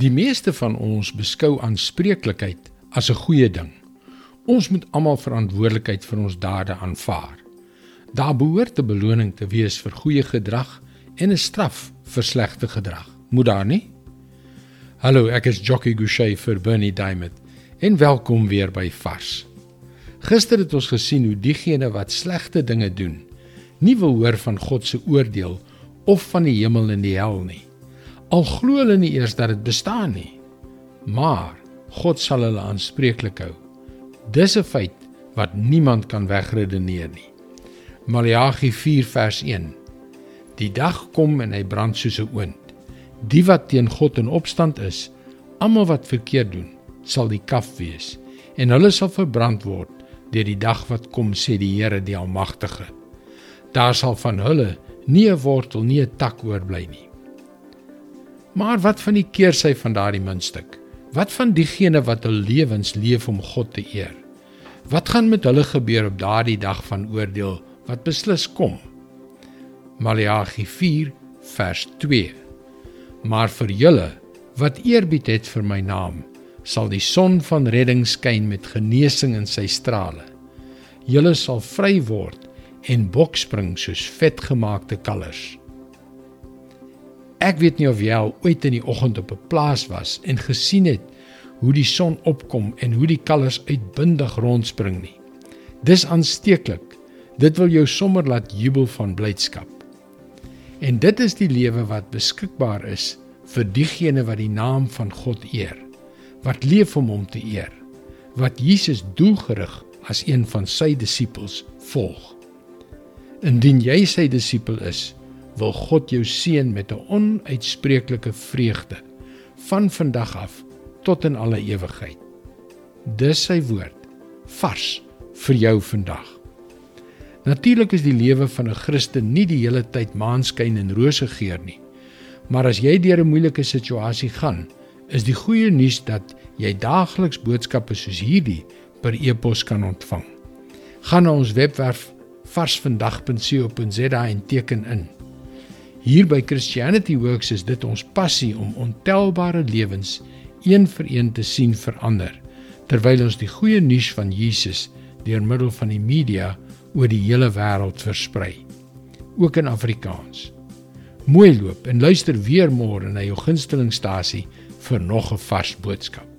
Die meeste van ons beskou aanspreeklikheid as 'n goeie ding. Ons moet almal verantwoordelikheid vir ons dade aanvaar. Daar behoort 'n beloning te wees vir goeie gedrag en 'n straf vir slegte gedrag. Moet daar nie? Hallo, ek is Jockey Gouchee vir Bernie Diamond en welkom weer by Vars. Gister het ons gesien hoe diegene wat slegte dinge doen, nie wil hoor van God se oordeel of van die hemel en die hel nie al glo hulle nie eers dat dit bestaan nie. Maar God sal hulle aanspreeklik hou. Dis 'n feit wat niemand kan wegredeneer nie. Maleagi 4 vers 1. Die dag kom en hy brand soos 'n oond. Die wat teen God in opstand is, almal wat verkeerd doen, sal die kaf wees en hulle sal verbrand word deur die dag wat kom sê die Here die almagtige. Daar sal van hulle nie 'n wortel nie 'n tak oorbly nie. Maar wat van die keersy van daardie muntstuk? Wat van diegene wat hul lewens leef om God te eer? Wat gaan met hulle gebeur op daardie dag van oordeel wat beslis kom? Maleagi 4 vers 2. Maar vir julle wat eerbied het vir my naam, sal die son van redding skyn met genesing in sy strale. Julle sal vry word en bokspring soos vetgemaakte kalvers. Ek weet nie of jy al ooit in die oggend op 'n plaas was en gesien het hoe die son opkom en hoe die kalvers uitbundig rondspring nie. Dis aansteeklik. Dit wil jou sommer laat jubel van blydskap. En dit is die lewe wat beskikbaar is vir diegene wat die naam van God eer, wat leef om hom te eer, wat Jesus doelgerig as een van sy disippels volg. Indien jy sy disipel is, wil God jou seën met 'n onuitspreeklike vreugde van vandag af tot in alle ewigheid. Dis sy woord vars vir jou vandag. Natuurlik is die lewe van 'n Christen nie die hele tyd maanskyn en rose geur nie. Maar as jy deur 'n moeilike situasie gaan, is die goeie nuus dat jy daagliks boodskappe soos hierdie per e-pos kan ontvang. Gaan na ons webwerf varsvandag.co.za en teken in. Hier by Christianity Works is dit ons passie om ontelbare lewens een vir een te sien verander terwyl ons die goeie nuus van Jesus deur middel van die media oor die hele wêreld versprei ook in Afrikaans. Mooi loop en luister weer môre na jou gunstelingstasie vir nog 'n vars boodskap.